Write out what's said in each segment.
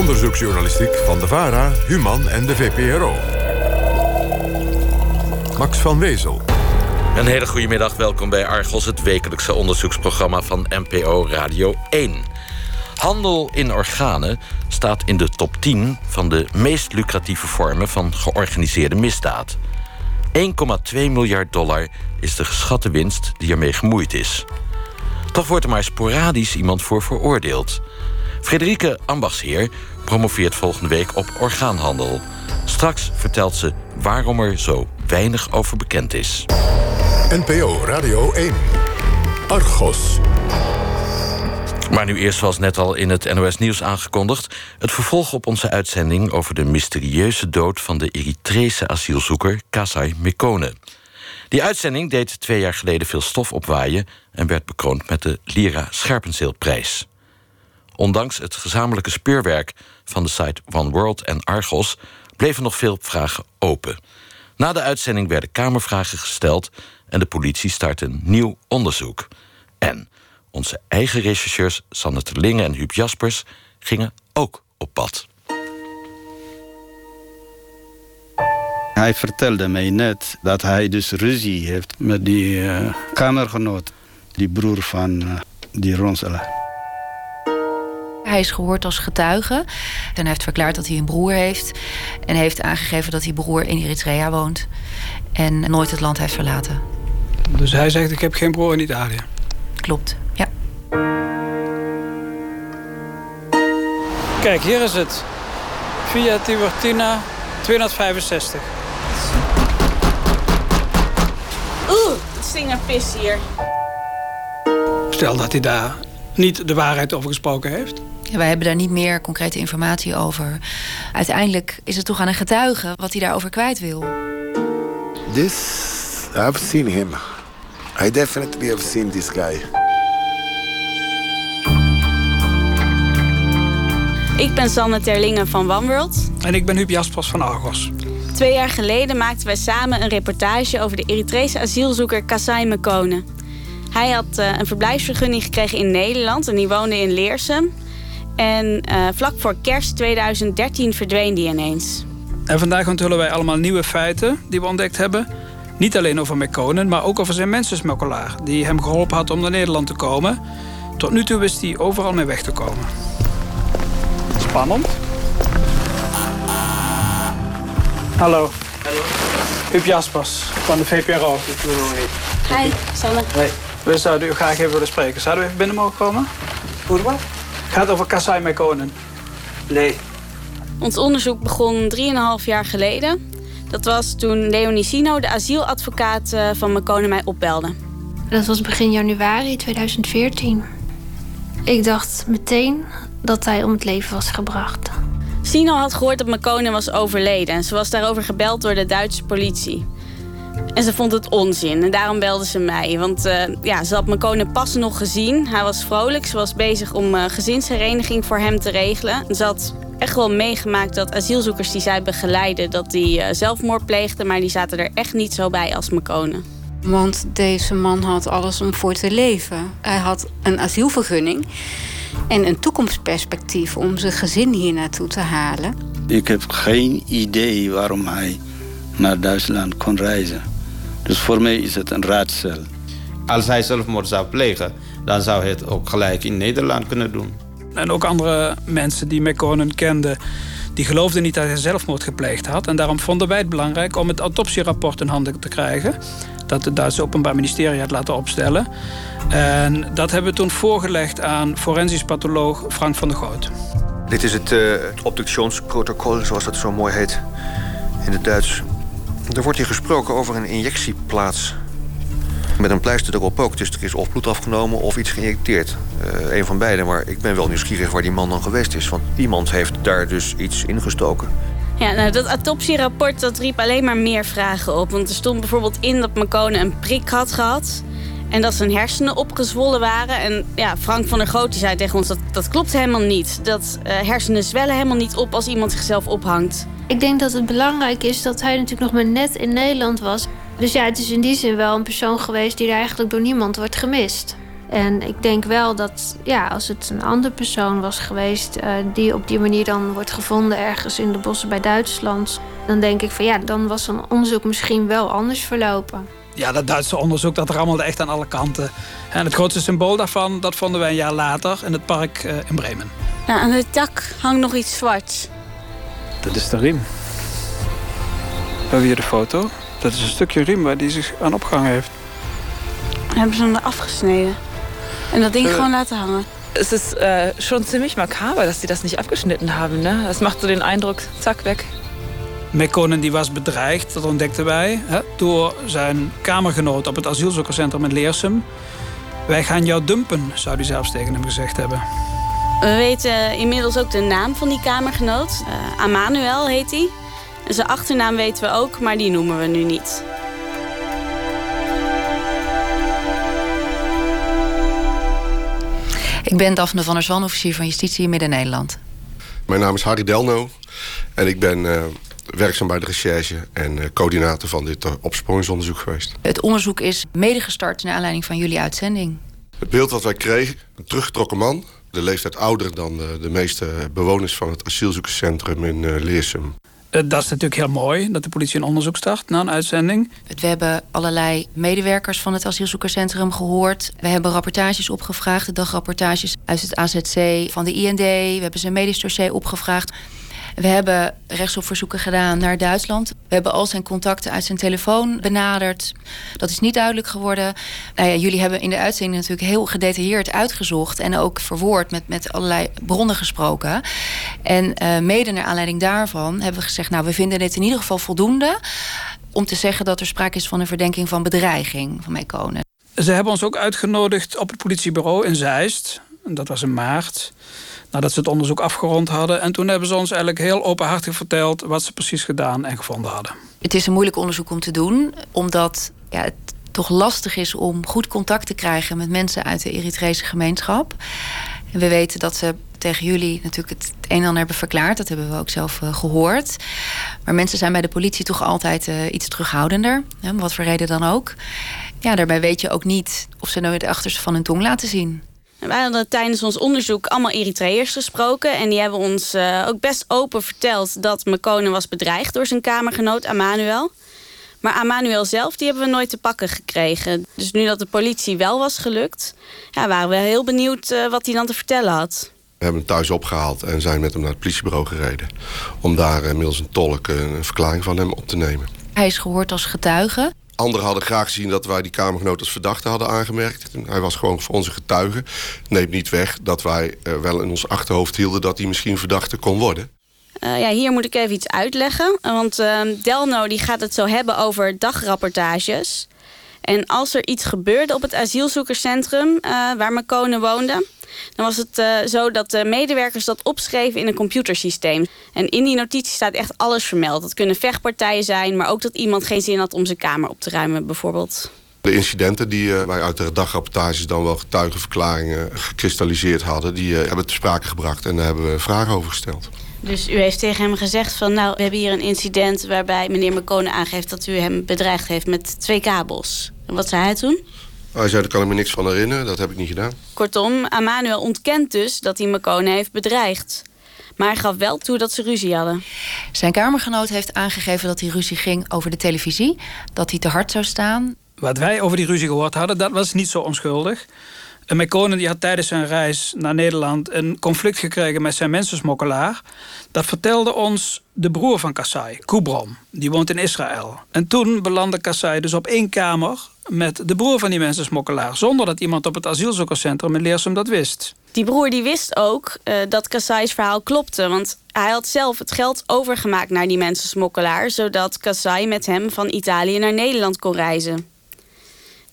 Onderzoeksjournalistiek van de VARA, Human en de VPRO. Max van Wezel. Een hele goede middag, welkom bij Argos, het wekelijkse onderzoeksprogramma van NPO Radio 1. Handel in organen staat in de top 10 van de meest lucratieve vormen van georganiseerde misdaad. 1,2 miljard dollar is de geschatte winst die ermee gemoeid is. Toch wordt er maar sporadisch iemand voor veroordeeld. Frederike Ambachtsheer promoveert volgende week op orgaanhandel. Straks vertelt ze waarom er zo weinig over bekend is. NPO Radio 1. Argos. Maar nu eerst, zoals net al in het NOS-nieuws aangekondigd... het vervolg op onze uitzending over de mysterieuze dood... van de Eritrese asielzoeker Kasai Mekone. Die uitzending deed twee jaar geleden veel stof opwaaien... en werd bekroond met de Lira Scherpenzeelprijs. Ondanks het gezamenlijke speurwerk van de site One World en Argos... bleven nog veel vragen open. Na de uitzending werden kamervragen gesteld... en de politie start een nieuw onderzoek. En onze eigen rechercheurs Sanne Terlinge en Huub Jaspers... gingen ook op pad. Hij vertelde mij net dat hij dus ruzie heeft met die uh, kamergenoot. Die broer van uh, die Ronsela. Hij is gehoord als getuige. En hij heeft verklaard dat hij een broer heeft. En heeft aangegeven dat die broer in Eritrea woont. En nooit het land heeft verlaten. Dus hij zegt: Ik heb geen broer in Italië. Klopt, ja. Kijk, hier is het. Via Tiburtina 265. Oeh, het stinkt hier. Stel dat hij daar niet de waarheid over gesproken heeft. Ja, wij hebben daar niet meer concrete informatie over. Uiteindelijk is het toch aan een getuige wat hij daarover kwijt wil. This, I've seen him. I definitely have seen this guy. Ik ben Sanne Terlingen van OneWorld. En ik ben Huub Jaspers van Argos. Twee jaar geleden maakten wij samen een reportage over de Eritrese asielzoeker Kasai Mekone. Hij had uh, een verblijfsvergunning gekregen in Nederland en die woonde in Leersum. En uh, vlak voor kerst 2013 verdween die ineens. En vandaag onthullen wij allemaal nieuwe feiten die we ontdekt hebben. Niet alleen over McConen, maar ook over zijn mensensmokkelaar... die hem geholpen had om naar Nederland te komen. Tot nu toe wist hij overal mee weg te komen. Spannend. Hallo. Hallo. Huub Jaspers van de VPRO. Hi, Sanne. Hey. We zouden u graag even willen spreken. Zouden we even binnen mogen komen? Voor wat? Het gaat over Kasai Mekonen. Nee. Ons onderzoek begon 3,5 jaar geleden. Dat was toen Leonie Sino, de asieladvocaat eh, van Mekonen, mij opbelde. Dat was begin januari 2014. Ik dacht meteen dat hij om het leven was gebracht. Sino had gehoord dat Mekonen was overleden... en ze was daarover gebeld door de Duitse politie. En ze vond het onzin en daarom belde ze mij. Want uh, ja, ze had mijn koning pas nog gezien. Hij was vrolijk. Ze was bezig om uh, gezinshereniging voor hem te regelen. En ze had echt wel meegemaakt dat asielzoekers die zij begeleiden... dat die uh, zelfmoord pleegden, maar die zaten er echt niet zo bij als mijn koning. Want deze man had alles om voor te leven. Hij had een asielvergunning en een toekomstperspectief... om zijn gezin hier naartoe te halen. Ik heb geen idee waarom hij naar Duitsland kon reizen. Dus voor mij is het een raadsel. Als hij zelfmoord zou plegen, dan zou hij het ook gelijk in Nederland kunnen doen. En ook andere mensen die McConen kenden, die geloofden niet dat hij zelfmoord gepleegd had. En daarom vonden wij het belangrijk om het autopsierapport in handen te krijgen. Dat het Duitse Openbaar Ministerie had laten opstellen. En dat hebben we toen voorgelegd aan forensisch patholoog Frank van der Goot. Dit is het uh, obductionsprotocol, zoals dat zo mooi heet in het Duits. Er wordt hier gesproken over een injectieplaats. Met een pleister erop ook. Dus er is of bloed afgenomen of iets geïnjecteerd. Uh, een van beide. Maar ik ben wel nieuwsgierig waar die man dan geweest is. Want iemand heeft daar dus iets ingestoken. Ja, nou, dat autopsierapport dat riep alleen maar meer vragen op. Want er stond bijvoorbeeld in dat Macone een prik had gehad. En dat zijn hersenen opgezwollen waren. En ja, Frank van der Groot zei tegen ons dat dat klopt helemaal niet. Dat uh, hersenen zwellen helemaal niet op als iemand zichzelf ophangt. Ik denk dat het belangrijk is dat hij natuurlijk nog maar net in Nederland was. Dus ja, het is in die zin wel een persoon geweest die er eigenlijk door niemand wordt gemist. En ik denk wel dat ja, als het een andere persoon was geweest... Uh, die op die manier dan wordt gevonden ergens in de bossen bij Duitsland... dan denk ik van ja, dan was een onderzoek misschien wel anders verlopen. Ja, dat Duitse onderzoek dat rammelde echt aan alle kanten. En het grootste symbool daarvan, dat vonden wij een jaar later in het park uh, in Bremen. Ja, aan het dak hangt nog iets zwarts. Dat is de riem. We hebben hier de foto. Dat is een stukje riem waar die zich aan opgehangen heeft. Hebben ze hem er afgesneden? En dat ding uh, gewoon laten hangen? Es ist äh, schon ziemlich makaber, dass sie das nicht abgeschnitten haben. Ne? Das macht so den Eindruck, zack, weg. Mekonen die was bedreigd, dat ontdekten wij, hè, door zijn kamergenoot op het asielzoekerscentrum in Leersum. Wij gaan jou dumpen, zou hij zelfs tegen hem gezegd hebben. We weten inmiddels ook de naam van die kamergenoot. Uh, Amanuel heet hij. Zijn achternaam weten we ook, maar die noemen we nu niet. Ik ben Daphne van der Zwan, officier van Justitie in Midden-Nederland. Mijn naam is Harry Delno en ik ben uh, werkzaam bij de recherche en uh, coördinator van dit uh, opsporingsonderzoek geweest. Het onderzoek is mede gestart naar aanleiding van jullie uitzending. Het beeld wat wij kregen, een teruggetrokken man, de leeftijd ouder dan de, de meeste bewoners van het asielzoekerscentrum in Leersum. Dat is natuurlijk heel mooi dat de politie een onderzoek start na een uitzending. We hebben allerlei medewerkers van het asielzoekerscentrum gehoord. We hebben rapportages opgevraagd, de dagrapportages uit het AZC van de IND. We hebben zijn medisch dossier opgevraagd. We hebben rechtsopverzoeken gedaan naar Duitsland. We hebben al zijn contacten uit zijn telefoon benaderd. Dat is niet duidelijk geworden. Nou ja, jullie hebben in de uitzending natuurlijk heel gedetailleerd uitgezocht... en ook verwoord met, met allerlei bronnen gesproken. En uh, mede naar aanleiding daarvan hebben we gezegd... nou, we vinden dit in ieder geval voldoende... om te zeggen dat er sprake is van een verdenking van bedreiging van Mekonen. Ze hebben ons ook uitgenodigd op het politiebureau in Zeist. Dat was in maart nadat ze het onderzoek afgerond hadden. En toen hebben ze ons eigenlijk heel openhartig verteld wat ze precies gedaan en gevonden hadden. Het is een moeilijk onderzoek om te doen, omdat ja, het toch lastig is om goed contact te krijgen met mensen uit de Eritrese gemeenschap. En we weten dat ze tegen jullie natuurlijk het een en ander hebben verklaard. Dat hebben we ook zelf uh, gehoord. Maar mensen zijn bij de politie toch altijd uh, iets terughoudender. Hè, wat voor reden dan ook. Ja, daarbij weet je ook niet of ze nou het achterste van hun tong laten zien. Wij hadden tijdens ons onderzoek allemaal Eritreërs gesproken. En die hebben ons uh, ook best open verteld dat Mekone was bedreigd door zijn kamergenoot Amanuel. Maar Amanuel zelf die hebben we nooit te pakken gekregen. Dus nu dat de politie wel was gelukt, ja, waren we heel benieuwd uh, wat hij dan te vertellen had. We hebben hem thuis opgehaald en zijn met hem naar het politiebureau gereden. Om daar uh, middels een tolk een verklaring van hem op te nemen. Hij is gehoord als getuige. Anderen hadden graag gezien dat wij die Kamergenoot als verdachte hadden aangemerkt. Hij was gewoon voor onze getuige. Neemt niet weg dat wij uh, wel in ons achterhoofd hielden dat hij misschien verdachte kon worden. Uh, ja, hier moet ik even iets uitleggen. Want uh, Delno die gaat het zo hebben over dagrapportages. En als er iets gebeurde op het asielzoekerscentrum waar Makone woonde dan was het uh, zo dat de medewerkers dat opschreven in een computersysteem. En in die notitie staat echt alles vermeld. Dat kunnen vechtpartijen zijn, maar ook dat iemand geen zin had om zijn kamer op te ruimen bijvoorbeeld. De incidenten die uh, wij uit de dagrapportages dan wel getuigenverklaringen gekristalliseerd hadden, die uh, hebben te sprake gebracht en daar hebben we vragen over gesteld. Dus u heeft tegen hem gezegd van nou, we hebben hier een incident waarbij meneer McCone aangeeft dat u hem bedreigd heeft met twee kabels. En wat zei hij toen? Hij zei, daar kan ik me niks van herinneren. Dat heb ik niet gedaan. Kortom, Amanuel ontkent dus dat hij Mekone heeft bedreigd. Maar hij gaf wel toe dat ze ruzie hadden. Zijn kamergenoot heeft aangegeven dat die ruzie ging over de televisie. Dat hij te hard zou staan. Wat wij over die ruzie gehoord hadden, dat was niet zo onschuldig. En Mekone die had tijdens zijn reis naar Nederland een conflict gekregen met zijn mensensmokkelaar. Dat vertelde ons de broer van Kassai, Kubrom. Die woont in Israël. En toen belandde Kassai dus op één kamer met de broer van die mensensmokkelaar... zonder dat iemand op het asielzoekerscentrum in Leersum dat wist. Die broer die wist ook uh, dat Kassai's verhaal klopte... want hij had zelf het geld overgemaakt naar die mensensmokkelaar... zodat Kassai met hem van Italië naar Nederland kon reizen.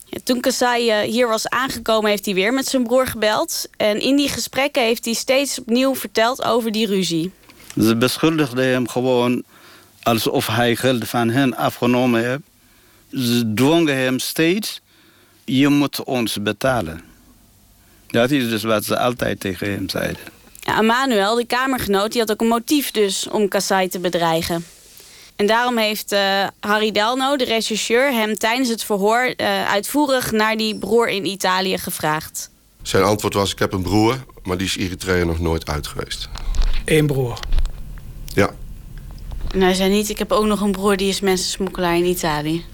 Ja, toen Kassai uh, hier was aangekomen, heeft hij weer met zijn broer gebeld. En in die gesprekken heeft hij steeds opnieuw verteld over die ruzie. Ze beschuldigden hem gewoon alsof hij geld van hen afgenomen heeft ze dwongen hem steeds, je moet ons betalen. Dat is dus wat ze altijd tegen hem zeiden. Ja, Manuel, de kamergenoot, die had ook een motief dus om Kassai te bedreigen. En daarom heeft uh, Harry Delno, de rechercheur, hem tijdens het verhoor uh, uitvoerig naar die broer in Italië gevraagd. Zijn antwoord was: Ik heb een broer, maar die is Eritrea nog nooit uit geweest. Eén broer? Ja. En hij zei niet: Ik heb ook nog een broer die is mensensmokkelaar in Italië.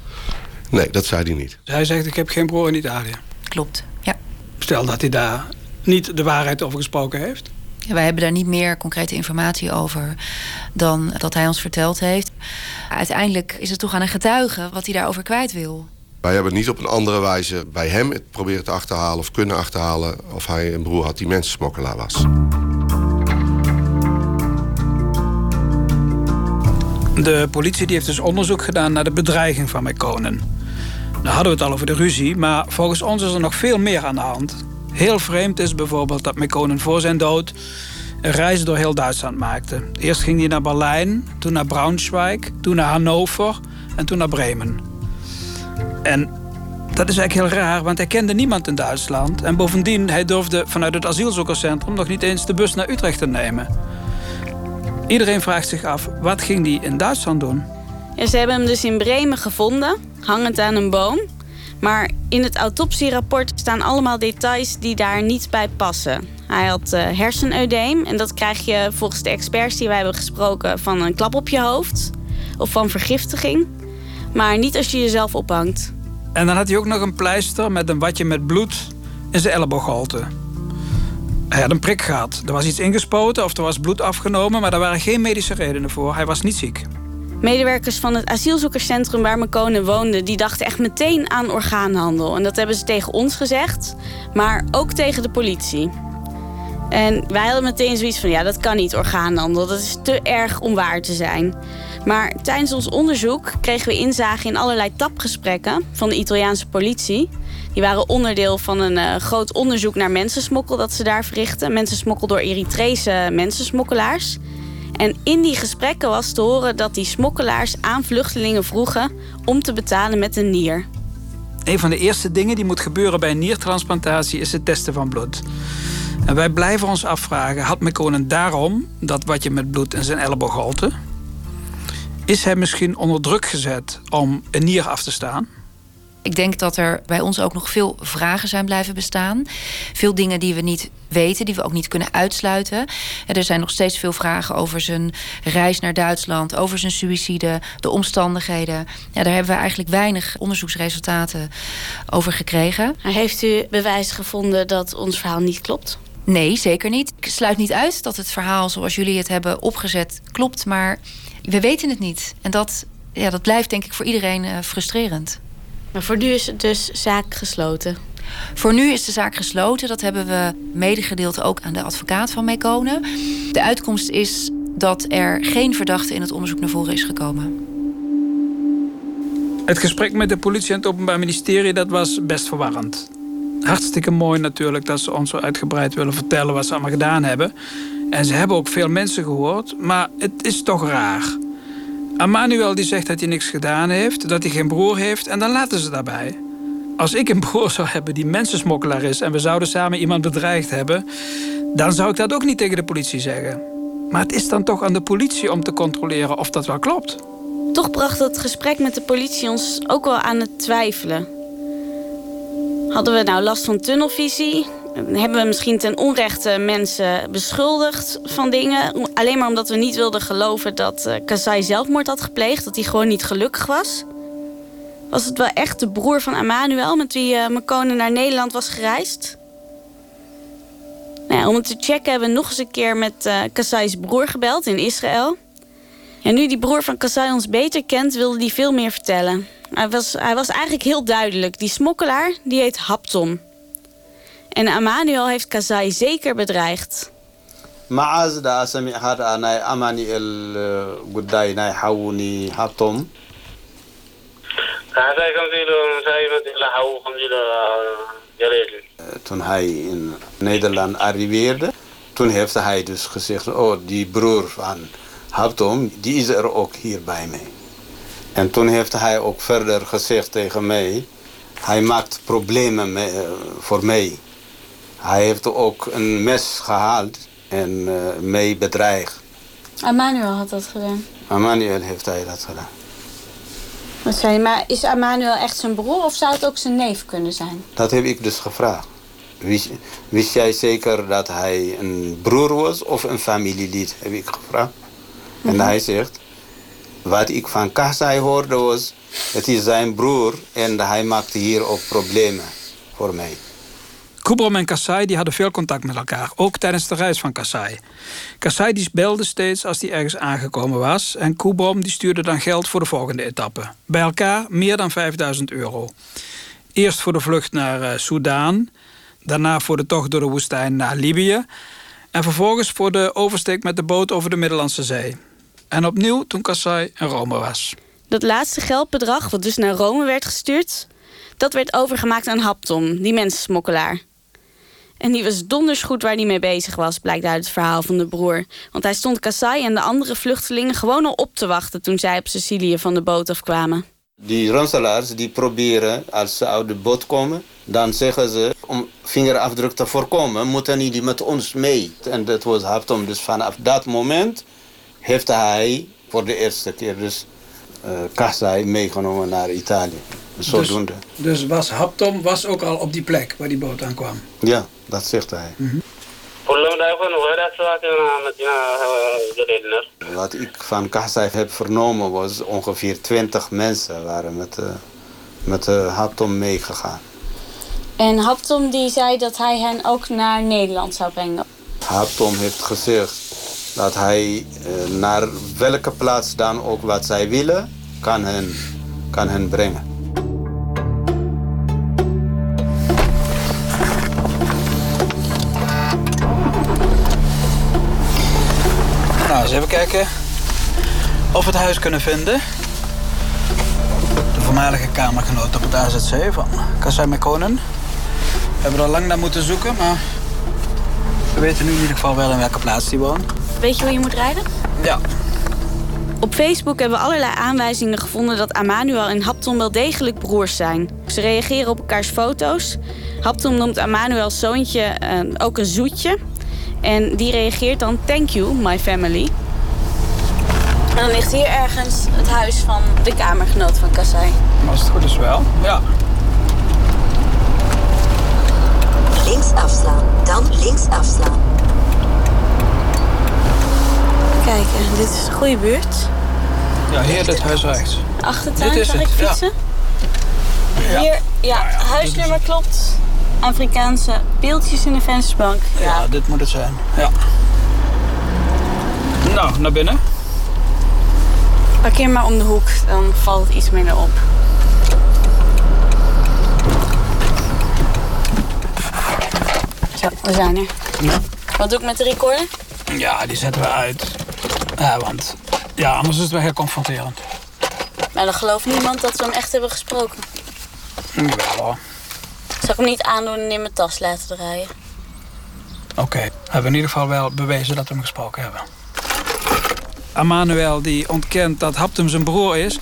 Nee, dat zei hij niet. Hij zegt: Ik heb geen broer in Italië. Klopt, ja. Stel dat hij daar niet de waarheid over gesproken heeft. Ja, wij hebben daar niet meer concrete informatie over dan dat hij ons verteld heeft. Uiteindelijk is het toch aan een getuige wat hij daarover kwijt wil. Wij hebben niet op een andere wijze bij hem het proberen te achterhalen of kunnen achterhalen of hij een broer had die mensensmokkelaar was. De politie die heeft dus onderzoek gedaan naar de bedreiging van Mekonen. Nou hadden we het al over de ruzie, maar volgens ons is er nog veel meer aan de hand. Heel vreemd is bijvoorbeeld dat Mekonen voor zijn dood een reis door heel Duitsland maakte. Eerst ging hij naar Berlijn, toen naar Braunschweig, toen naar Hannover en toen naar Bremen. En dat is eigenlijk heel raar, want hij kende niemand in Duitsland. En bovendien, hij durfde vanuit het asielzoekerscentrum nog niet eens de bus naar Utrecht te nemen. Iedereen vraagt zich af, wat ging hij in Duitsland doen? Ze hebben hem dus in Bremen gevonden, hangend aan een boom. Maar in het autopsierapport staan allemaal details die daar niet bij passen. Hij had uh, herseneudeem en dat krijg je volgens de experts die wij hebben gesproken van een klap op je hoofd of van vergiftiging. Maar niet als je jezelf ophangt. En dan had hij ook nog een pleister met een watje met bloed in zijn elleboogholte. Hij had een prik gehad. Er was iets ingespoten of er was bloed afgenomen, maar daar waren geen medische redenen voor. Hij was niet ziek. Medewerkers van het asielzoekerscentrum waar Mekone woonde... die dachten echt meteen aan orgaanhandel. En dat hebben ze tegen ons gezegd, maar ook tegen de politie. En wij hadden meteen zoiets van, ja, dat kan niet, orgaanhandel. Dat is te erg om waar te zijn. Maar tijdens ons onderzoek kregen we inzage in allerlei tapgesprekken... van de Italiaanse politie. Die waren onderdeel van een uh, groot onderzoek naar mensensmokkel... dat ze daar verrichten. Mensensmokkel door Eritrese mensensmokkelaars. En in die gesprekken was te horen dat die smokkelaars aan vluchtelingen vroegen om te betalen met een nier. Een van de eerste dingen die moet gebeuren bij een niertransplantatie is het testen van bloed. En wij blijven ons afvragen: had McConen daarom dat wat je met bloed in zijn elleboog halte? Is hij misschien onder druk gezet om een nier af te staan? Ik denk dat er bij ons ook nog veel vragen zijn blijven bestaan. Veel dingen die we niet weten, die we ook niet kunnen uitsluiten. Er zijn nog steeds veel vragen over zijn reis naar Duitsland, over zijn suïcide, de omstandigheden. Ja, daar hebben we eigenlijk weinig onderzoeksresultaten over gekregen. Heeft u bewijs gevonden dat ons verhaal niet klopt? Nee, zeker niet. Ik sluit niet uit dat het verhaal zoals jullie het hebben opgezet klopt, maar we weten het niet. En dat, ja, dat blijft denk ik voor iedereen uh, frustrerend. Maar voor nu is het dus zaak gesloten? Voor nu is de zaak gesloten. Dat hebben we medegedeeld ook aan de advocaat van Mekonen. De uitkomst is dat er geen verdachte in het onderzoek naar voren is gekomen. Het gesprek met de politie en het Openbaar Ministerie dat was best verwarrend. Hartstikke mooi natuurlijk dat ze ons zo uitgebreid willen vertellen wat ze allemaal gedaan hebben. En ze hebben ook veel mensen gehoord, maar het is toch raar. Emmanuel die zegt dat hij niks gedaan heeft, dat hij geen broer heeft en dan laten ze daarbij. Als ik een broer zou hebben die mensensmokkelaar is en we zouden samen iemand bedreigd hebben, dan zou ik dat ook niet tegen de politie zeggen. Maar het is dan toch aan de politie om te controleren of dat wel klopt. Toch bracht het gesprek met de politie ons ook wel aan het twijfelen. Hadden we nou last van tunnelvisie? Hebben we misschien ten onrechte mensen beschuldigd van dingen? Alleen maar omdat we niet wilden geloven dat uh, Kazai zelfmoord had gepleegd. Dat hij gewoon niet gelukkig was. Was het wel echt de broer van Emmanuel met wie uh, Mekone naar Nederland was gereisd? Nou om het te checken hebben we nog eens een keer met uh, Kazai's broer gebeld in Israël. En nu die broer van Kazai ons beter kent, wilde hij veel meer vertellen. Hij was, hij was eigenlijk heel duidelijk. Die smokkelaar, die heet Haptom. En Emmanuel heeft Kazai zeker bedreigd. معاذ دا سمع هذا أنا أماني القداي ناي حوني هابتوم هذا كم كيلو مسايمة إلا حو كم كيلو جليل Toen hij in Nederland arriveerde, toen heeft hij dus gezegd, oh die broer van Haptom, die is er ook hier bij mij. En toen heeft hij ook verder gezegd tegen mij, hij maakt problemen mee, voor mij. Hij heeft ook een mes gehaald en uh, mee bedreigd. Emmanuel had dat gedaan. Emmanuel heeft hij dat gedaan. Wat zei je? Maar is Emmanuel echt zijn broer of zou het ook zijn neef kunnen zijn? Dat heb ik dus gevraagd. Wist, wist jij zeker dat hij een broer was of een familielid, heb ik gevraagd. En hij zegt, wat ik van Kasai hoorde was, het is zijn broer en hij maakte hier ook problemen voor mij. Kubrom en Kassai die hadden veel contact met elkaar, ook tijdens de reis van Kassai. Kassai die belde steeds als hij ergens aangekomen was en Kubrom die stuurde dan geld voor de volgende etappe. Bij elkaar meer dan 5000 euro. Eerst voor de vlucht naar uh, daarna voor de tocht door de woestijn naar Libië en vervolgens voor de oversteek met de boot over de Middellandse Zee. En opnieuw toen Kassai in Rome was. Dat laatste geldbedrag, wat dus naar Rome werd gestuurd, dat werd overgemaakt aan Haptom, die mensensmokkelaar. En die was donders goed waar hij mee bezig was, blijkt uit het verhaal van de broer. Want hij stond Kassai en de andere vluchtelingen gewoon al op te wachten toen zij op Sicilië van de boot afkwamen. Die ronselaars die proberen, als ze uit de boot komen, dan zeggen ze om vingerafdruk te voorkomen, moeten die met ons mee. En dat was Haptom. Dus vanaf dat moment heeft hij voor de eerste keer dus uh, Kassai meegenomen naar Italië. Zodoende. Dus, dus was Haptom was ook al op die plek waar die boot aankwam? Ja, dat zegt hij. Mm -hmm. Wat ik van Kassai heb vernomen was ongeveer 20 mensen waren met, uh, met uh, Haptom meegegaan. En Haptom die zei dat hij hen ook naar Nederland zou brengen. Haptom heeft gezegd dat hij uh, naar welke plaats dan ook wat zij willen, kan hen, kan hen brengen. Even kijken of we het huis kunnen vinden. De voormalige kamergenoot op het AZC van Kassai Mekonen. We hebben er al lang naar moeten zoeken, maar we weten nu in ieder geval wel in welke plaats die woont. Weet je hoe je moet rijden? Ja. Op Facebook hebben we allerlei aanwijzingen gevonden dat Amanuel en Hapton wel degelijk broers zijn. Ze reageren op elkaars foto's. Hapton noemt Amanuels zoontje uh, ook een zoetje. En die reageert dan thank you, my family. En dan ligt hier ergens het huis van de kamergenoot van Kassai. Als het goed is wel, ja. Links afslaan, dan links afslaan. Kijk, dit is een goede buurt. Ja, hier dit huis rechts. Achtertuin, zag ik fietsen? Ja. Hier, ja, ja huisnummer klopt. Afrikaanse beeldjes in de vensterbank. Ja. ja, dit moet het zijn. Ja. Nou, naar binnen. Parkeer maar om de hoek, dan valt het iets minder op. Zo, we zijn er. Ja. Wat doe ik met de recorder? Ja, die zetten we uit. Ja, want ja, anders is het wel heel confronterend. Maar dan gelooft niemand dat we hem echt hebben gesproken. Jawel hoor. Zal ik hem niet aandoen en in mijn tas laten draaien? Oké, okay. we hebben in ieder geval wel bewezen dat we hem gesproken hebben. Emmanuel die ontkent dat Haptum zijn broer is.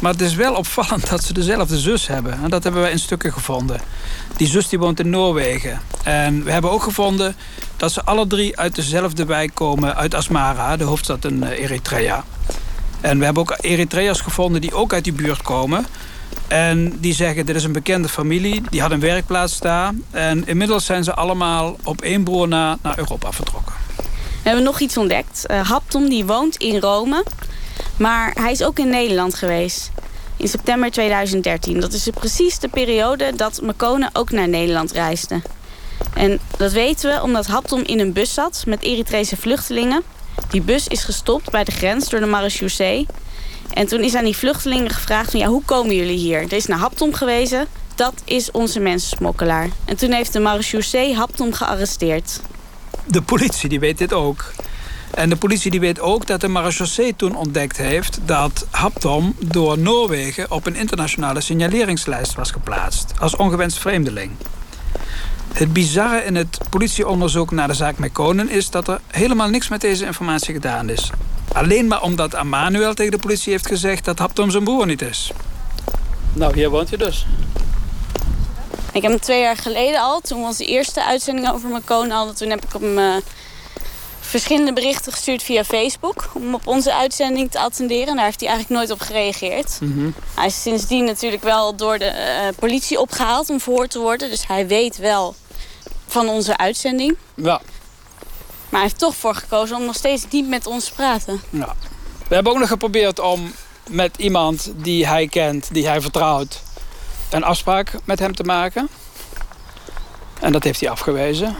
Maar het is wel opvallend dat ze dezelfde zus hebben. En dat hebben wij in stukken gevonden. Die zus die woont in Noorwegen. En we hebben ook gevonden dat ze alle drie uit dezelfde wijk komen. Uit Asmara, de hoofdstad in eh, Eritrea. En we hebben ook Eritreërs gevonden die ook uit die buurt komen. En die zeggen, dit is een bekende familie. Die had een werkplaats daar. En inmiddels zijn ze allemaal op één broer na naar Europa vertrokken. We hebben nog iets ontdekt. Uh, Haptom die woont in Rome. Maar hij is ook in Nederland geweest. In september 2013. Dat is precies de periode dat Makone ook naar Nederland reisde. En dat weten we omdat Haptom in een bus zat met Eritrese vluchtelingen. Die bus is gestopt bij de grens door de marechaussee. En toen is aan die vluchtelingen gevraagd van ja, hoe komen jullie hier? Er is naar Haptom gewezen. Dat is onze mensensmokkelaar. En toen heeft de marechaussee Haptom gearresteerd. De politie die weet dit ook. En de politie die weet ook dat de marechaussee toen ontdekt heeft... dat Haptom door Noorwegen op een internationale signaleringslijst was geplaatst. Als ongewenst vreemdeling. Het bizarre in het politieonderzoek naar de zaak Mekonen is... dat er helemaal niks met deze informatie gedaan is. Alleen maar omdat Emmanuel tegen de politie heeft gezegd... dat Haptom zijn broer niet is. Nou, hier woont je dus. Ik heb hem twee jaar geleden al, toen we onze eerste uitzending over Mekonen hadden... toen heb ik hem uh, verschillende berichten gestuurd via Facebook... om op onze uitzending te attenderen. En daar heeft hij eigenlijk nooit op gereageerd. Hij is sindsdien natuurlijk wel door de eh, politie opgehaald om verhoord te worden. Dus hij weet wel van onze uitzending. Ja. Maar hij heeft toch voor gekozen om nog steeds niet met ons te praten. Ja. We hebben ook nog geprobeerd om met iemand die hij kent, die hij vertrouwt... een afspraak met hem te maken. En dat heeft hij afgewezen.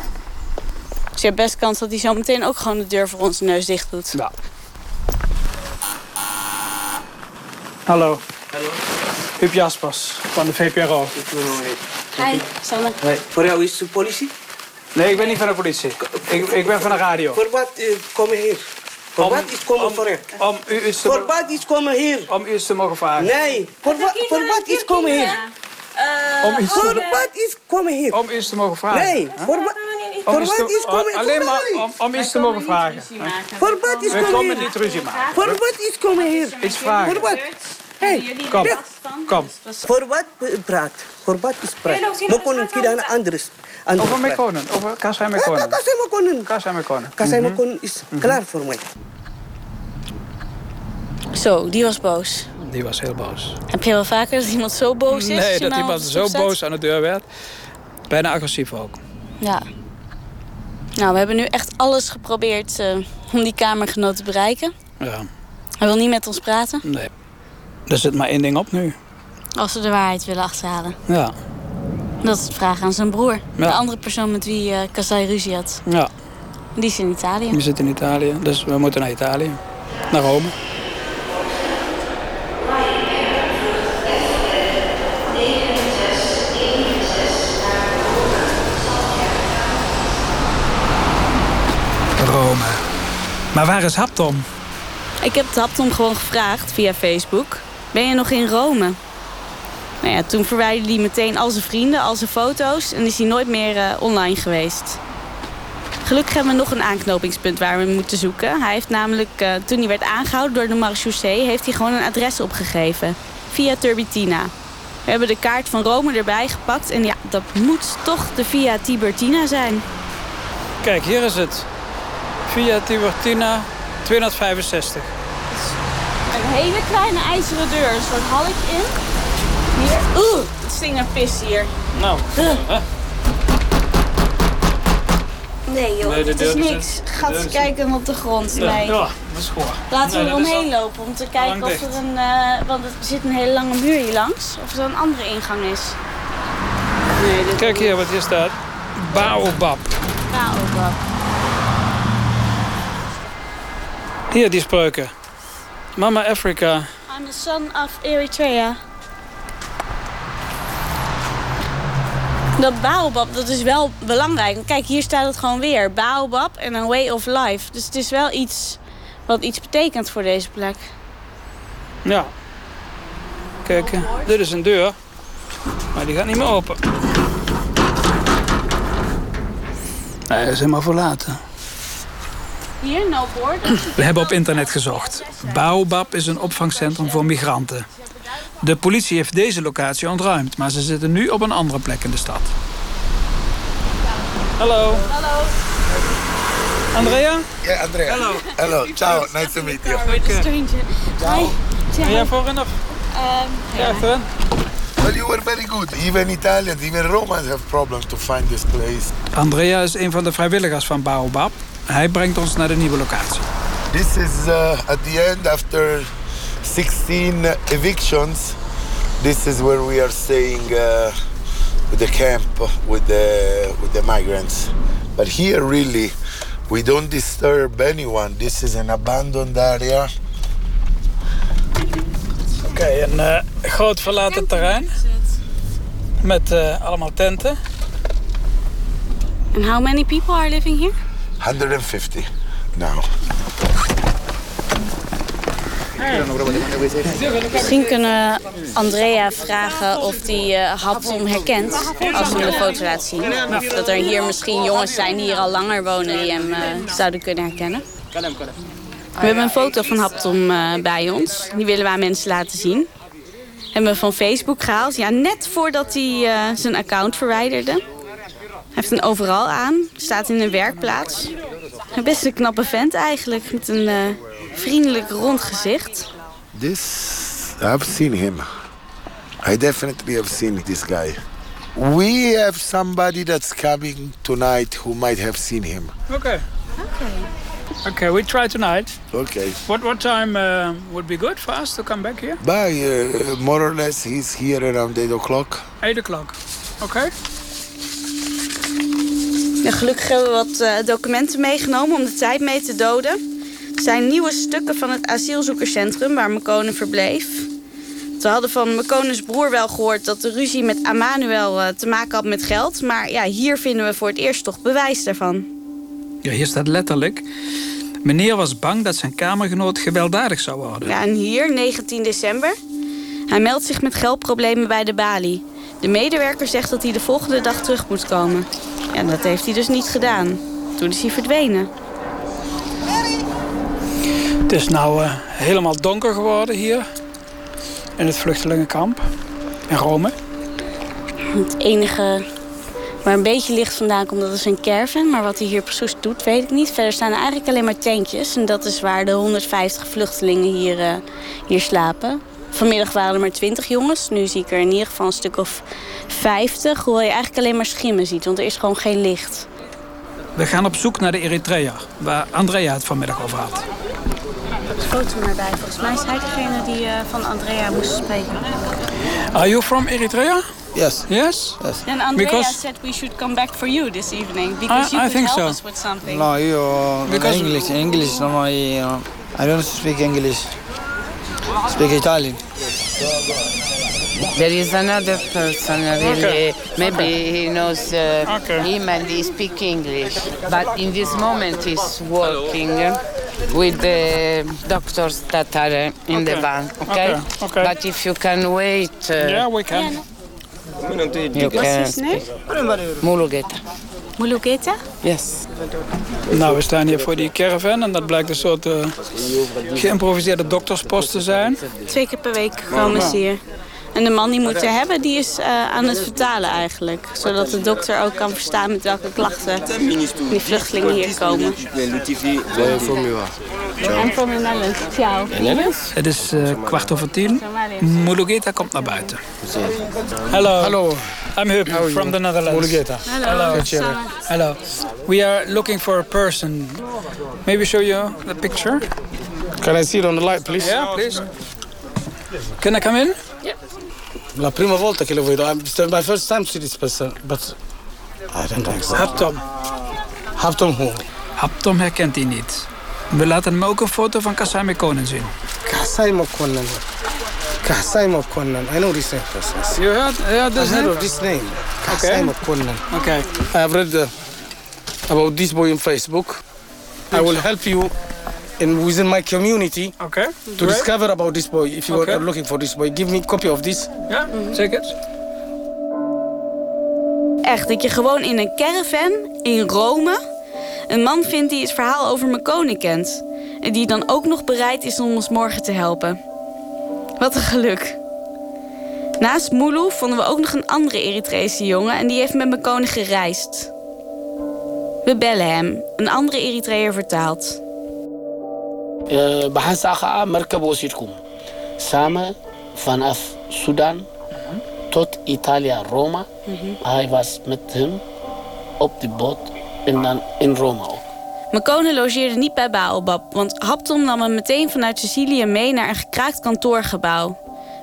Dus je hebt best kans dat hij zo meteen ook gewoon de deur voor onze neus dicht doet. Ja. Hallo. Hallo. Huub Jaspers van de VPRO. Hi, Sanne. Voor jou is de politie? Nee, ik ben niet van de politie. Ik, ik ben van de radio. Voor wat uh, komen hier? Voor Om- wat is komen om- voor? Om u eens te, Voor wat is komen hier? om u eens te mogen vragen. Nee, voor, wa voor wat is komen hier? Om iets te- Voor wat is komen hier? Om u eens te mogen vragen. Nee, Huh? voor, wa voor iets wat te- is komen Alleen maar om, om iets te mogen vragen. Voor wat is We komen komen hier? niet ruzie maken. Voor wat is komen hier? Iets vragen. Voor wat? Hey, Kom, kom. Voor wat praat? Voor wat is praat? We kunnen kiezen anders. Over praat. Mekonen, over Kasai Mekonen. Kasai Mekonen. Kasai Mekonen. Kasai Mhm. Mekonen is klaar voor mij. Zo, die was boos. Die was heel boos. Heb je wel vaker dat iemand zo boos is? Nee, dat iemand zo boos aan de deur werd. Bijna agressief ook. Ja. Nou, we hebben nu echt alles geprobeerd eh, om die kamergenoot te bereiken. Ja, Hij wil niet met ons praten. nee. Er zit maar één ding op nu. Als we de waarheid willen achterhalen. Ja, Dat is het vragen aan zijn broer. Ja. De andere persoon met wie eh Kasai ruzie had. ja. Die is in Italië. Die zit in Italië, dus we moeten naar Italië. Naar Rome. Rome. Maar waar is Haptom? Ik heb het Haptom gewoon gevraagd via Facebook. Ben je nog in Rome? Nou ja, toen verwijderde hij meteen al zijn vrienden, al zijn foto's... en is hij nooit meer eh, online geweest. Gelukkig hebben we nog een aanknopingspunt waar we moeten zoeken. Hij heeft namelijk, eh, toen hij werd aangehouden door de marechaussee... heeft hij gewoon een adres opgegeven. Via Turbitina. We hebben de kaart van Rome erbij gepakt... en ja, dat moet toch de Via Tiburtina zijn. Kijk, hier is het. Via Tiburtina 265. Een hele kleine ijzeren deur, een soort halk in. Hier. Oeh, het stinkt naar pis hier. Nou? Nee joh, Nee, de het is niks. Gaat deur eens kijken op de grond. Nee. Ja, dat is goor. Laten Nee, we eromheen al- lopen om te kijken of er een... eh, want er zit een hele lange muur hier langs. Of er een andere ingang is. Nee, Kijk hier wat hier staat. Baobab. Baobab. Hier die spreuken. Mama Africa. I'm the son of Eritrea. Dat baobab, dat is wel belangrijk. Want Kijk, hier staat het gewoon weer. Baobab en een way of life. Dus het is wel iets wat iets betekent voor deze plek. Ja. Kijk, dit is een deur. Maar die gaat niet meer open. Nee, dat is helemaal verlaten. Hier, no board. We hebben op internet gezocht. Baobab is een opvangcentrum voor migranten. De politie heeft deze locatie ontruimd, maar ze zitten nu op een andere plek in de stad. Hallo. Hallo. Andrea? Yeah, Andrea. Hello. Hello. Ciao. Nice to meet you. Stranger. Hi. Ben jij voorin of? Um, Ja, achterin. Well, you were very good. Even Italians, even Romans have problems to find this place. Andrea is een van de vrijwilligers van Baobab. Hij brengt ons naar de nieuwe locatie. This is uh, at the end after 16 evictions. This is where we are staying uh, with the camp with the with the migrants. But here really we don't disturb anyone. This is an abandoned area. Oké, een eh, groot verlaten terrein. Met eh, allemaal tenten. And how many people are living here? 150 now. Misschien kunnen Andrea vragen of hij uh, herkent als we hem de foto laten zien. Of dat er hier misschien jongens zijn die hier al langer wonen die hem uh, zouden kunnen herkennen. We hebben een foto van Haptom uh, bij ons. Die willen we aan mensen laten zien. Hebben we van Facebook gehaald. Ja, net voordat hij zijn account verwijderde. Hij heeft een overal aan. Staat in een werkplaats. Best een knappe vent eigenlijk, met een eh, vriendelijk rond gezicht. This, I've seen him. I definitely have seen this guy. We have somebody that's coming tonight who might have seen him. Okay. Okay, we try tonight. Okay. What what time uh, would be good for us to come back here? By uh, more or less, he's here around 8 o'clock. 8 o'clock. Okay. Ja, gelukkig hebben we wat eh, documenten meegenomen om de tijd mee te doden. Zijn nieuwe stukken van het asielzoekerscentrum waar Mekonen verbleef. We hadden van Mekonens broer wel gehoord dat de ruzie met Amanuel eh, te maken had met geld. Maar ja, hier vinden we voor het eerst toch bewijs daarvan. Ja, hier staat letterlijk... Meneer was bang dat zijn kamergenoot gewelddadig zou worden. Ja, en hier, 19 december. Hij meldt zich met geldproblemen bij de balie. De medewerker zegt dat hij de volgende dag terug moet komen. Ja, dat heeft hij dus niet gedaan. Toen is hij verdwenen. Het is nou eh, helemaal donker geworden hier. In het vluchtelingenkamp. In Rome. Het enige waar een beetje licht vandaan komt, dat is een caravan. Maar wat hij hier precies doet, weet ik niet. Verder staan er eigenlijk alleen maar tentjes. En dat is waar de 150 vluchtelingen hier, eh, hier slapen. Vanmiddag waren er maar 20 jongens. Nu zie ik er in ieder geval een stuk of 50. Hoewel je eigenlijk alleen maar schimmen ziet, want er is gewoon geen licht. We gaan op zoek naar de Eritrea, waar Andrea het vanmiddag over had. Foto maar bij. Volgens mij is hij degene die eh, van Andrea moest spreken. Are you from Eritrea? Yes. Yes? Yes. And Andrea Because- said we should come back for you this evening because I- you I could think help so. us with something. No, you uh, Because- English. English. No, I, uh, I don't speak English. Speak Italian. There is another person, really. Okay. Maybe he knows uh, Okay. him and he speaks English. But in this moment, he's working uh, with the doctors that are uh, in the Okay. van. Okay? Okay, okay. But if you can wait, uh, Yeah, we can. you What's his name? Mulugeta. Mulugeta? Yes. Nou, we staan hier voor die caravan en dat blijkt een soort eh, geïmproviseerde dokterspost te zijn. Twee keer per week komen ze hier. En de man die moet er hebben, die is eh, aan het vertalen eigenlijk. Zodat de dokter ook kan verstaan met welke klachten die vluchtelingen hier komen. Netherlands. Ciao. Het is eh, kwart over tien. Mulugeta komt naar buiten. Hello. Hello. I'm Huub from the Netherlands. Mulugeta. Hello. Hello. Hello. We are looking for a person. Maybe show you the picture? Can I see it on the light, please? Yeah, please. Can I come in? La prima volta che lo vedo. It's my first time to see this person, but I don't think so. Haptom. Haptom who? Haptom herkent hij niet. We laten hem ook een foto van Kasai Mekonen zien. Kasai Mokonnen. Kasai Mokonnen. I know this name. person. You heard, heard I this heard name? of this name. Kasai Okay. Mokonnen. Okay. I have read uh, about this boy on Facebook. I will help you in within my community Okay. to Great. discover about this boy. If you Okay. are looking for this boy, give me a copy of this. Ja, take it. Echt, dat je gewoon in een caravan in Rome een man vindt die het verhaal over Mekonen kent. En die dan ook nog bereid is om ons morgen te helpen. Wat een geluk. Naast Mulu vonden we ook nog een andere Eritrese jongen en die heeft met Mekonen gereisd. We bellen hem, een andere Eritreër vertaalt. Baxaan saqa markab wasiirkum samen vanaf Sudan tot Italia, Roma. Hij was met hem op de boot en dan in Rome ook. Mekonen logeerde niet bij Baobab, want Haptom nam hem meteen vanuit Sicilië mee naar een gekraakt kantoorgebouw.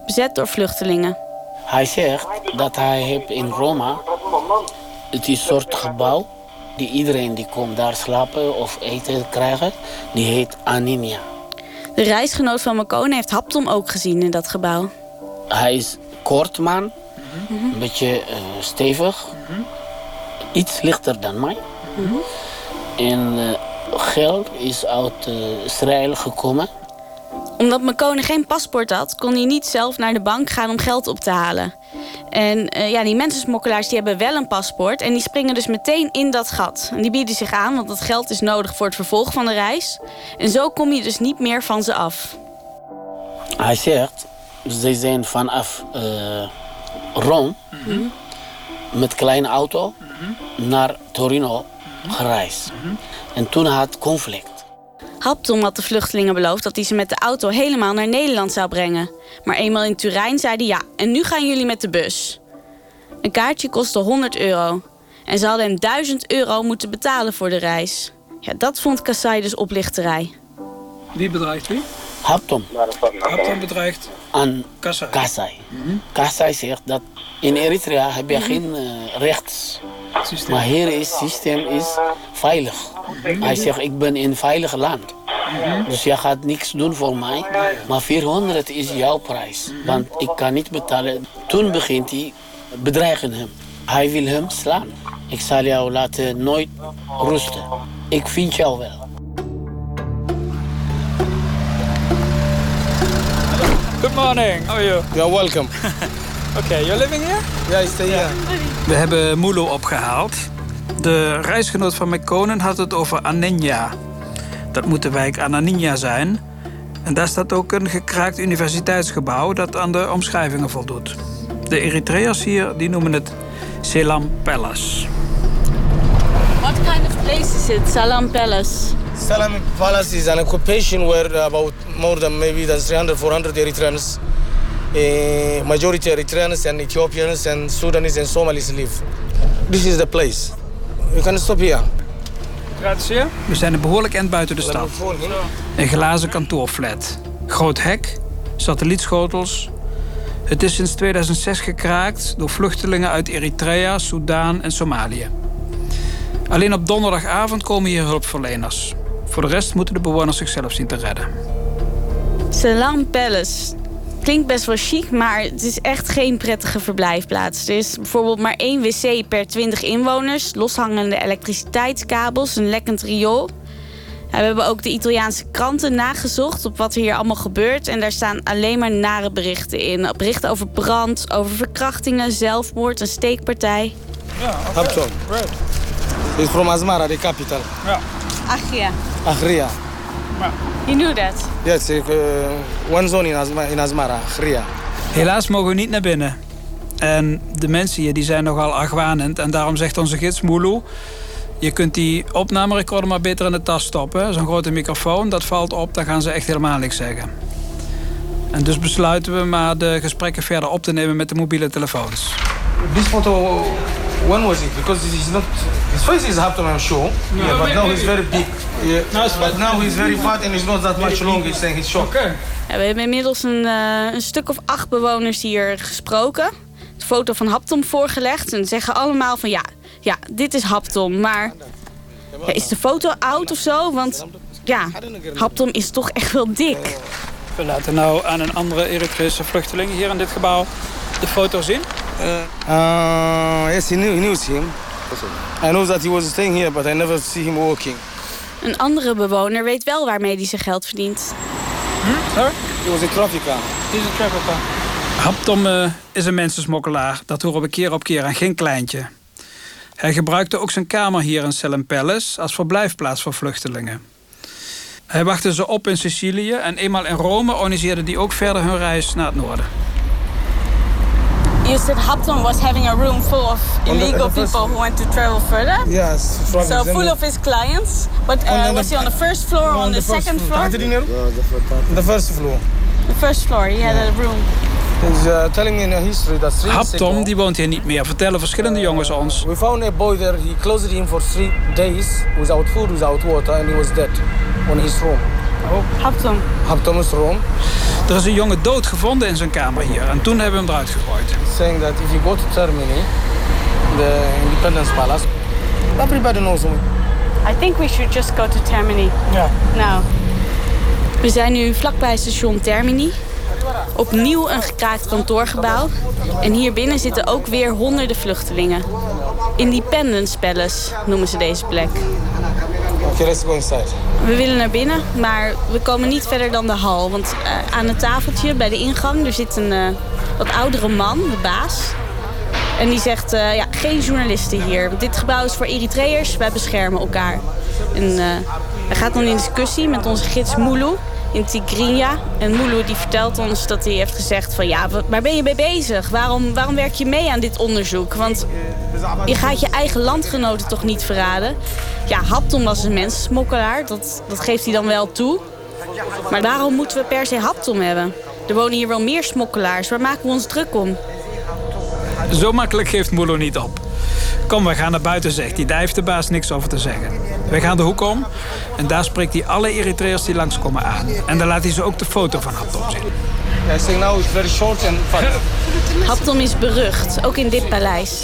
Bezet door vluchtelingen. Hij zegt dat hij heeft in Rome, het is een soort gebouw, die iedereen die komt daar slapen of eten krijgen, die heet Anemia. De reisgenoot van Mekonen heeft Haptom ook gezien in dat gebouw. Hij is kort man, een beetje eh, stevig, iets lichter dan mij. En eh, geld is uit eh, Israël gekomen. Omdat Mekonen geen paspoort had, kon hij niet zelf naar de bank gaan om geld op te halen. En eh, ja, die mensensmokkelaars die hebben wel een paspoort en die springen dus meteen in dat gat. En die bieden zich aan, want dat geld is nodig voor het vervolg van de reis. En zo kom je dus niet meer van ze af. Hij zegt, ze zijn vanaf eh, Rome met kleine auto naar Torino gereisd. En toen had conflict. Haptom had de vluchtelingen beloofd dat hij ze met de auto helemaal naar Nederland zou brengen. Maar eenmaal in Turijn zei hij ja, en nu gaan jullie met de bus. Een kaartje kostte 100 euro. En ze hadden hem 1000 euro moeten betalen voor de reis. Ja, dat vond Kassai dus oplichterij. Wie bedreigt wie? Haptom. Haptom bedreigt aan Kassai. Kassai. Kassai zegt dat in Eritrea heb je geen uh, rechts. Systeem. Maar hier is het systeem is veilig. Hij zegt ik ben in een veilig land. Dus jij gaat niks doen voor mij. Maar 400 is jouw prijs. Want ik kan niet betalen. Toen begint hij bedreigen hem. Hij wil hem slaan. Ik zal jou laten nooit rusten. Ik vind jou wel. Good morning. How are you? You're welcome. okay, you're living here? Yeah, I stay here. We hebben Mulo opgehaald. De reisgenoot van McConen had het over Anenya. Dat moet de wijk Ananinja zijn. En daar staat ook een gekraakt universiteitsgebouw dat aan de omschrijvingen voldoet. De Eritreërs hier die noemen het Selam Palace. What kind of place is it, Salam Palace? Salam Palace is an occupation where about more than maybe than 300, 400 Eritreans, uh, majority Eritreans and Ethiopians and Sudanese and Somalis live. This is the place. You can stop here. Grazie. We zijn een behoorlijk eind buiten de stad. Een glazen kantoorflat. Groot hek, satellietschotels. Het is sinds 2006 gekraakt door vluchtelingen uit Eritrea, Soudaan en Somalië. Alleen op donderdagavond komen hier hulpverleners. Voor de rest moeten de bewoners zichzelf zien te redden. Salam Palace. Klinkt best wel chic, maar het is echt geen prettige verblijfplaats. Er is bijvoorbeeld maar één wc per 20 inwoners, loshangende elektriciteitskabels, een lekkend riool. We hebben ook de Italiaanse kranten nagezocht op wat er hier allemaal gebeurt. En daar staan alleen maar nare berichten in. Berichten over brand, over verkrachtingen, zelfmoord, een steekpartij. Ja, Hapton. Right. He's from Asmara, the capital. Ja. Achia. Agria. You knew that? Yes, uh, one zone in, Asma in Asmara, Agria. Helaas mogen we niet naar binnen. En de mensen hier die zijn nogal argwanend. En daarom zegt onze gids Moelo... je kunt die opnamerecorder maar beter in de tas stoppen. Zo'n grote microfoon, dat valt op, dan gaan ze echt helemaal niks zeggen. En dus besluiten we maar de gesprekken verder op te nemen met de mobiele telefoons. This photo, when was it? Because this is not. His face is Hapton, I'm sure. yeah, but now he's very big. Yeah, but now he's very fat and he's not that much long. He's saying he's short. Ja, we hebben inmiddels een, eh, een stuk of acht bewoners hier gesproken. De foto van Haptom voorgelegd. En ze zeggen allemaal van ja, ja, dit is Haptom. Maar ja, is de foto oud of zo? Want ja, Haptom is toch echt wel dik. We laten nou aan een andere Eritrese vluchteling hier in dit gebouw de foto zien. Uh, yes, he, knew, he knows him. I know that he was staying here, but I never see him walking. Een andere bewoner weet wel waarmee hij zijn geld verdient. Sorry? He was a trafficker. He's a trafficker. Haptom uh, is een mensensmokkelaar. Dat horen we keer op keer en geen kleintje. Hij gebruikte ook zijn kamer hier in Salem Palace als verblijfplaats voor vluchtelingen. Hij wachtte ze op in Sicilië en eenmaal in Rome organiseerde hij ook verder hun reis naar het noorden. You said Hapton was having a room full of illegal people who want to travel further? Yes. So full of his clients? But uh, was he on the first floor or on the second floor? The first floor. The first floor, he had a room. He's uh, telling in a history that three years Haptom die woont hier niet meer, vertellen verschillende jongens ons. we found a boy there. He closed him for three days without food, without water, and he was dead on his room. Oh, Haptom. Haptom's room. Er is een jongen dood gevonden in zijn kamer hier en toen hebben we hem eruit gegooid. saying that if you go to Termini, the Independence Palace, everybody knows him. I think we should just go to Termini. Yeah. Nou. We zijn nu vlakbij station Termini. Opnieuw een gekraakt kantoorgebouw. En hier binnen zitten ook weer honderden vluchtelingen. Independence Palace noemen ze deze plek. We willen naar binnen, maar we komen niet verder dan de hal. Want eh, aan het tafeltje bij de ingang er zit een eh, wat oudere man, de baas. En die zegt, eh, ja, geen journalisten hier. Want dit gebouw is voor Eritreërs, wij beschermen elkaar. En hij gaat dan in discussie met onze gids Moulu. In Tigrinya. En Mulu die vertelt ons dat hij heeft gezegd van... ja, waar ben je mee bezig? Waarom, waarom werk je mee aan dit onderzoek? Want je gaat je eigen landgenoten toch niet verraden? Ja, Hapton was een mensensmokkelaar, dat, dat geeft hij dan wel toe. Maar waarom moeten we per se Hapton hebben? Er wonen hier wel meer smokkelaars. Waar maken we ons druk om? Zo makkelijk geeft Mulu niet op. Kom, we gaan naar buiten, zegt hij. Daar heeft de baas niks over te zeggen. We gaan de hoek om en daar spreekt hij alle Eritreërs die langskomen aan. En daar laat hij ze ook de foto van Haptom zien. I think now it's very short and fun. Haptom is berucht, ook in dit paleis.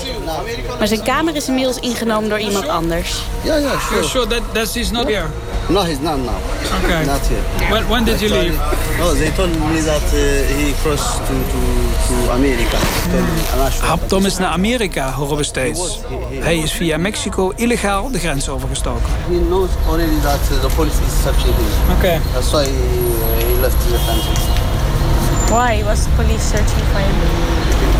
Maar zijn kamer is inmiddels ingenomen door iemand anders. Yeah, yeah, sure. You're sure that, that he's not here? No, he's not now. Okay. Not here. When, when did you leave? No, they told me that uh, he crossed to, to, to America. Sure. Haptom is naar Amerika, horen we steeds. Hij is via Mexico illegaal de grens overgestoken. He knows already that uh, the police is searching him. Okay. That's why he, he left the country. Why was the police searching for him?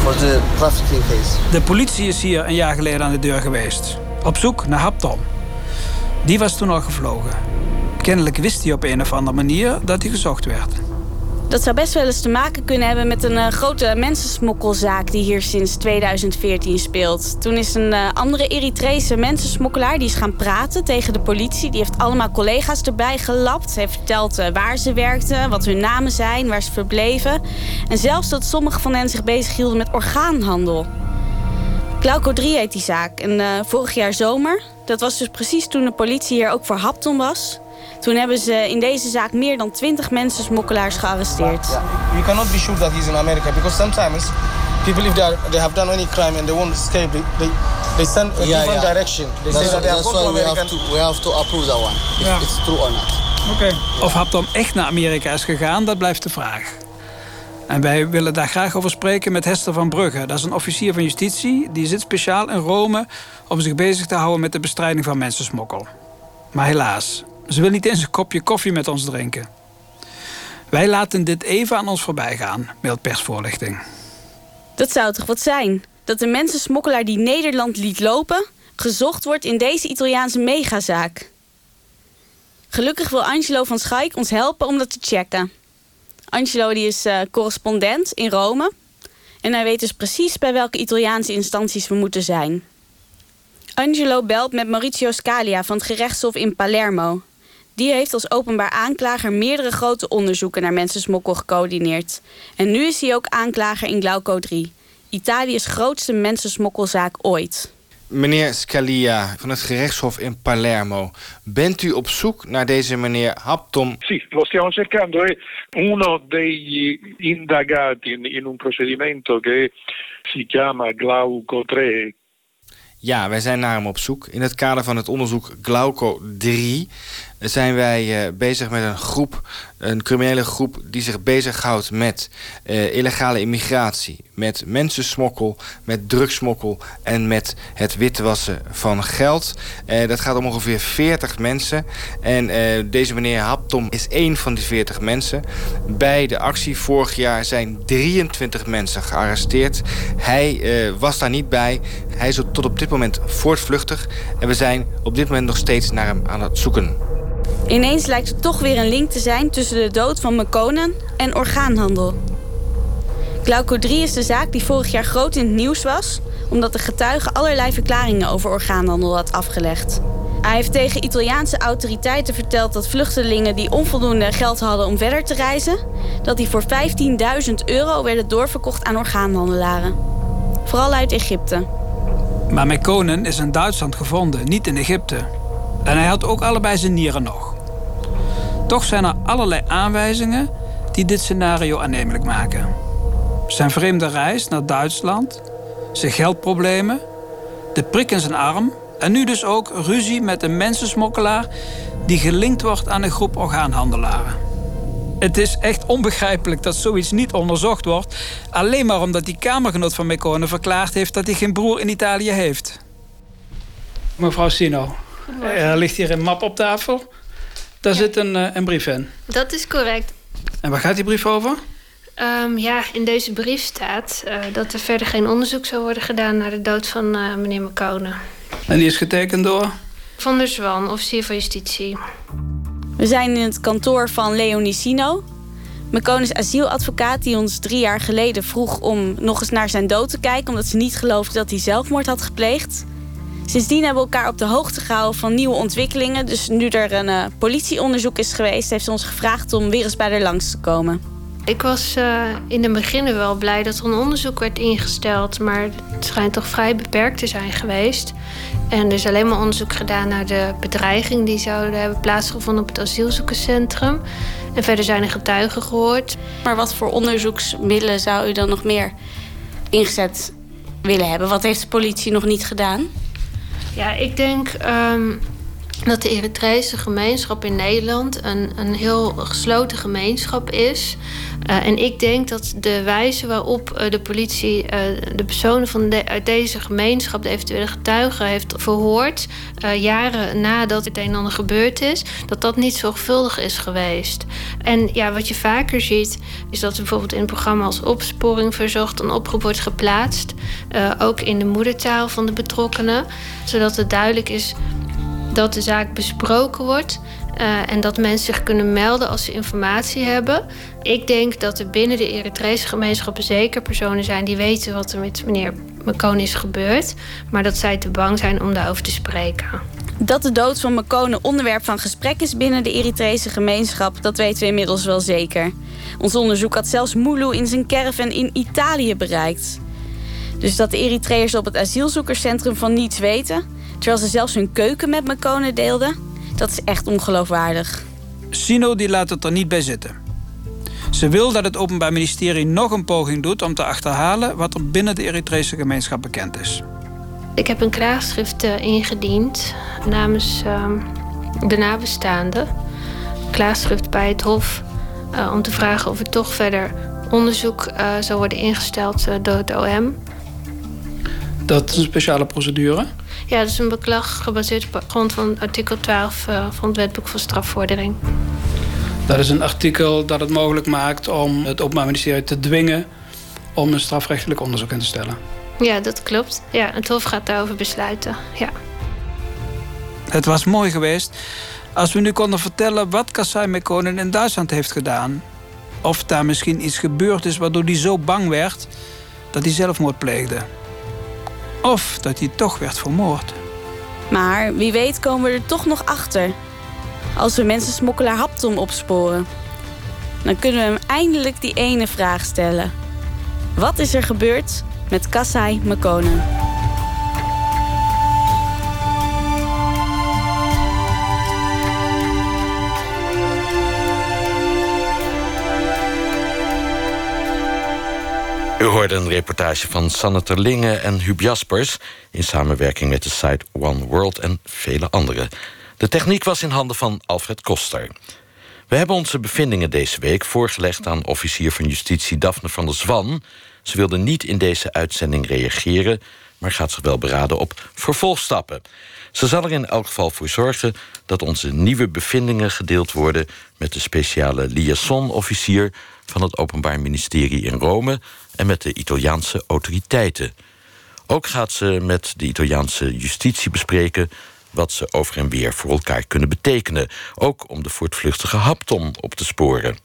For the trafficking case. De politie is hier een jaar geleden aan de deur geweest. Op zoek naar Haptom. Die was toen al gevlogen. Kennelijk wist hij op een of andere manier dat hij gezocht werd. Dat zou best wel eens te maken kunnen hebben met een eh, grote mensensmokkelzaak die hier sinds 2014 speelt. Toen is een eh, andere Eritrese mensensmokkelaar die is gaan praten tegen de politie. Die heeft allemaal collega's erbij gelapt. Heeft verteld eh, waar ze werkten, wat hun namen zijn, waar ze verbleven. En zelfs dat sommige van hen zich bezighielden met orgaanhandel. Glauco 3 heet die zaak. En vorig jaar zomer, dat was dus precies toen de politie hier ook voor Hapton was. Toen hebben ze in deze zaak meer dan 20 mensensmokkelaars gearresteerd. You cannot be sure that he's in America because sometimes people, if they, are, they have done any crime and they won't escape, they, they, they send a Yeah, different yeah. direction. They That's, say that they have that's gone why to we have America. to, we have to approve that one. If Yeah. it's true or not. Oké. Of Haptom echt naar Amerika is gegaan, dat blijft de vraag. En wij willen daar graag over spreken met Hester van Brugge. Dat is een officier van justitie. Die zit speciaal in Rome om zich bezig te houden met de bestrijding van mensensmokkel. Maar helaas, ze wil niet eens een kopje koffie met ons drinken. Wij laten dit even aan ons voorbij gaan, meldt persvoorlichting. Dat zou toch wat zijn? Dat de mensensmokkelaar die Nederland liet lopen... gezocht wordt in deze Italiaanse megazaak. Gelukkig wil Angelo van Schaik ons helpen om dat te checken. Angelo die is eh, correspondent in Rome. En hij weet dus precies bij welke Italiaanse instanties we moeten zijn. Angelo belt met Maurizio Scalia van het gerechtshof in Palermo. Die heeft als openbaar aanklager meerdere grote onderzoeken naar mensensmokkel gecoördineerd. En nu is hij ook aanklager in Glauco 3, Italië's grootste mensensmokkelzaak ooit. Meneer Scalia van het gerechtshof in Palermo, bent u op zoek naar deze meneer Haptom? Sì, lo stiamo cercando, è uno degli indagati in, in un procedimento che si chiama Glauco 3. Ja, wij zijn naar hem op zoek. In het kader van het onderzoek Glauco 3 zijn wij eh, bezig met een groep, een criminele groep die zich bezighoudt met eh, illegale immigratie, met mensensmokkel, met drugsmokkel en met het witwassen van geld. Eh, dat gaat om ongeveer 40 mensen. En deze meneer Haptom is één van die 40 mensen. Bij de actie vorig jaar zijn 23 mensen gearresteerd. Hij was daar niet bij. Hij is tot op dit moment voortvluchtig. En we zijn op dit moment nog steeds naar hem aan het zoeken. Ineens lijkt er toch weer een link te zijn tussen de dood van Mekonen en orgaanhandel. Glauco 3 is de zaak die vorig jaar groot in het nieuws was... omdat de getuige allerlei verklaringen over orgaanhandel had afgelegd. Hij heeft tegen Italiaanse autoriteiten verteld dat vluchtelingen die onvoldoende geld hadden om verder te reizen... dat die voor 15.000 euro werden doorverkocht aan orgaanhandelaren. Vooral uit Egypte. Maar Mekonen is in Duitsland gevonden, niet in Egypte. En hij had ook allebei zijn nieren nog. Toch zijn er allerlei aanwijzingen die dit scenario aannemelijk maken. Zijn vreemde reis naar Duitsland, zijn geldproblemen, de prik in zijn arm en nu dus ook ruzie met een mensensmokkelaar die gelinkt wordt aan een groep orgaanhandelaren. Het is echt onbegrijpelijk dat zoiets niet onderzocht wordt, alleen maar omdat die kamergenoot van Mekonen verklaard heeft dat hij geen broer in Italië heeft. Mevrouw Sino, er ligt hier een map op tafel. Daar zit een, eh, een brief in. Dat is correct. En waar gaat die brief over? Ehm, ja, in deze brief staat eh, dat er verder geen onderzoek zou worden gedaan naar de dood van eh, meneer McCone. En die is getekend door? Van der Zwan, officier van justitie. We zijn in het kantoor van Leonie Sino. Mekones asieladvocaat die ons drie jaar geleden vroeg om nog eens naar zijn dood te kijken... omdat ze niet geloofde dat hij zelfmoord had gepleegd. Sindsdien hebben we elkaar op de hoogte gehouden van nieuwe ontwikkelingen. Dus nu er een uh, politieonderzoek is geweest... heeft ze ons gevraagd om weer eens bij haar langs te komen. Ik was uh, in het begin wel blij dat er een onderzoek werd ingesteld... maar het schijnt toch vrij beperkt te zijn geweest. En er is alleen maar onderzoek gedaan naar de bedreiging... die zouden hebben plaatsgevonden op het asielzoekerscentrum. En verder zijn er getuigen gehoord. Maar wat voor onderzoeksmiddelen zou u dan nog meer ingezet willen hebben? Wat heeft de politie nog niet gedaan? Ja, ik denk um, dat de Eritrese gemeenschap in Nederland een, een heel gesloten gemeenschap is. Uh, en ik denk dat de wijze waarop uh, de politie uh, de personen van uit deze gemeenschap, de eventuele getuigen, heeft verhoord, jaren nadat het een en ander gebeurd is, dat dat niet zorgvuldig is geweest. En ja, wat je vaker ziet, is dat bijvoorbeeld in een programma als Opsporing Verzocht een oproep wordt geplaatst, ook in de moedertaal van de betrokkenen, zodat het duidelijk is dat de zaak besproken wordt. Uh, en dat mensen zich kunnen melden als ze informatie hebben. Ik denk dat er binnen de Eritrese gemeenschappen zeker personen zijn die weten wat er met meneer McCone is gebeurd. Maar dat zij te bang zijn om daarover te spreken. Dat de dood van McCone onderwerp van gesprek is binnen de Eritrese gemeenschap, dat weten we inmiddels wel zeker. Ons onderzoek had zelfs Mulu in zijn caravan in Italië bereikt. Dus dat de Eritreërs op het asielzoekerscentrum van niets weten, terwijl ze zelfs hun keuken met McCone deelden, dat is echt ongeloofwaardig. Sino die laat het er niet bij zitten. Ze wil dat het Openbaar Ministerie nog een poging doet om te achterhalen wat er binnen de Eritrese gemeenschap bekend is. Ik heb een klaagschrift uh, ingediend namens uh, de nabestaanden. Klaagschrift bij het Hof uh, om te vragen of er toch verder onderzoek uh, zou worden ingesteld door het OM. Dat is een speciale procedure? Ja, dat is een beklag gebaseerd op grond van artikel 12 uh, van het wetboek van strafvordering. Dat is een artikel dat het mogelijk maakt om het Openbaar Ministerie te dwingen om een strafrechtelijk onderzoek in te stellen. Ja, dat klopt. Ja, het Hof gaat daarover besluiten. Ja. Het was mooi geweest als we nu konden vertellen wat Kassai Mekonen in Duitsland heeft gedaan. Of daar misschien iets gebeurd is waardoor hij zo bang werd dat hij zelfmoord pleegde. Of dat hij toch werd vermoord. Maar wie weet komen we er toch nog achter. Als we mensensmokkelaar Haptom opsporen. Dan kunnen we hem eindelijk die ene vraag stellen. Wat is er gebeurd met Kassai Mekonen? U hoorde een reportage van Sanne Terlinge en Huub Jaspers... in samenwerking met de site One World en vele anderen. De techniek was in handen van Alfred Koster. We hebben onze bevindingen deze week voorgelegd aan officier van justitie Daphne van der Zwan. Ze wilde niet in deze uitzending reageren, maar gaat zich wel beraden op vervolgstappen. Ze zal er in elk geval voor zorgen dat onze nieuwe bevindingen gedeeld worden met de speciale liaison-officier van het Openbaar Ministerie in Rome en met de Italiaanse autoriteiten. Ook gaat ze met de Italiaanse justitie bespreken wat ze over en weer voor elkaar kunnen betekenen, ook om de voortvluchtige haptom op te sporen.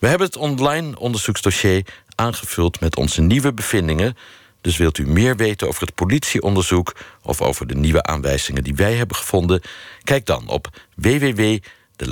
We hebben het online onderzoeksdossier aangevuld met onze nieuwe bevindingen. Dus wilt u meer weten over het politieonderzoek of over de nieuwe aanwijzingen die wij hebben gevonden? Kijk dan op www.de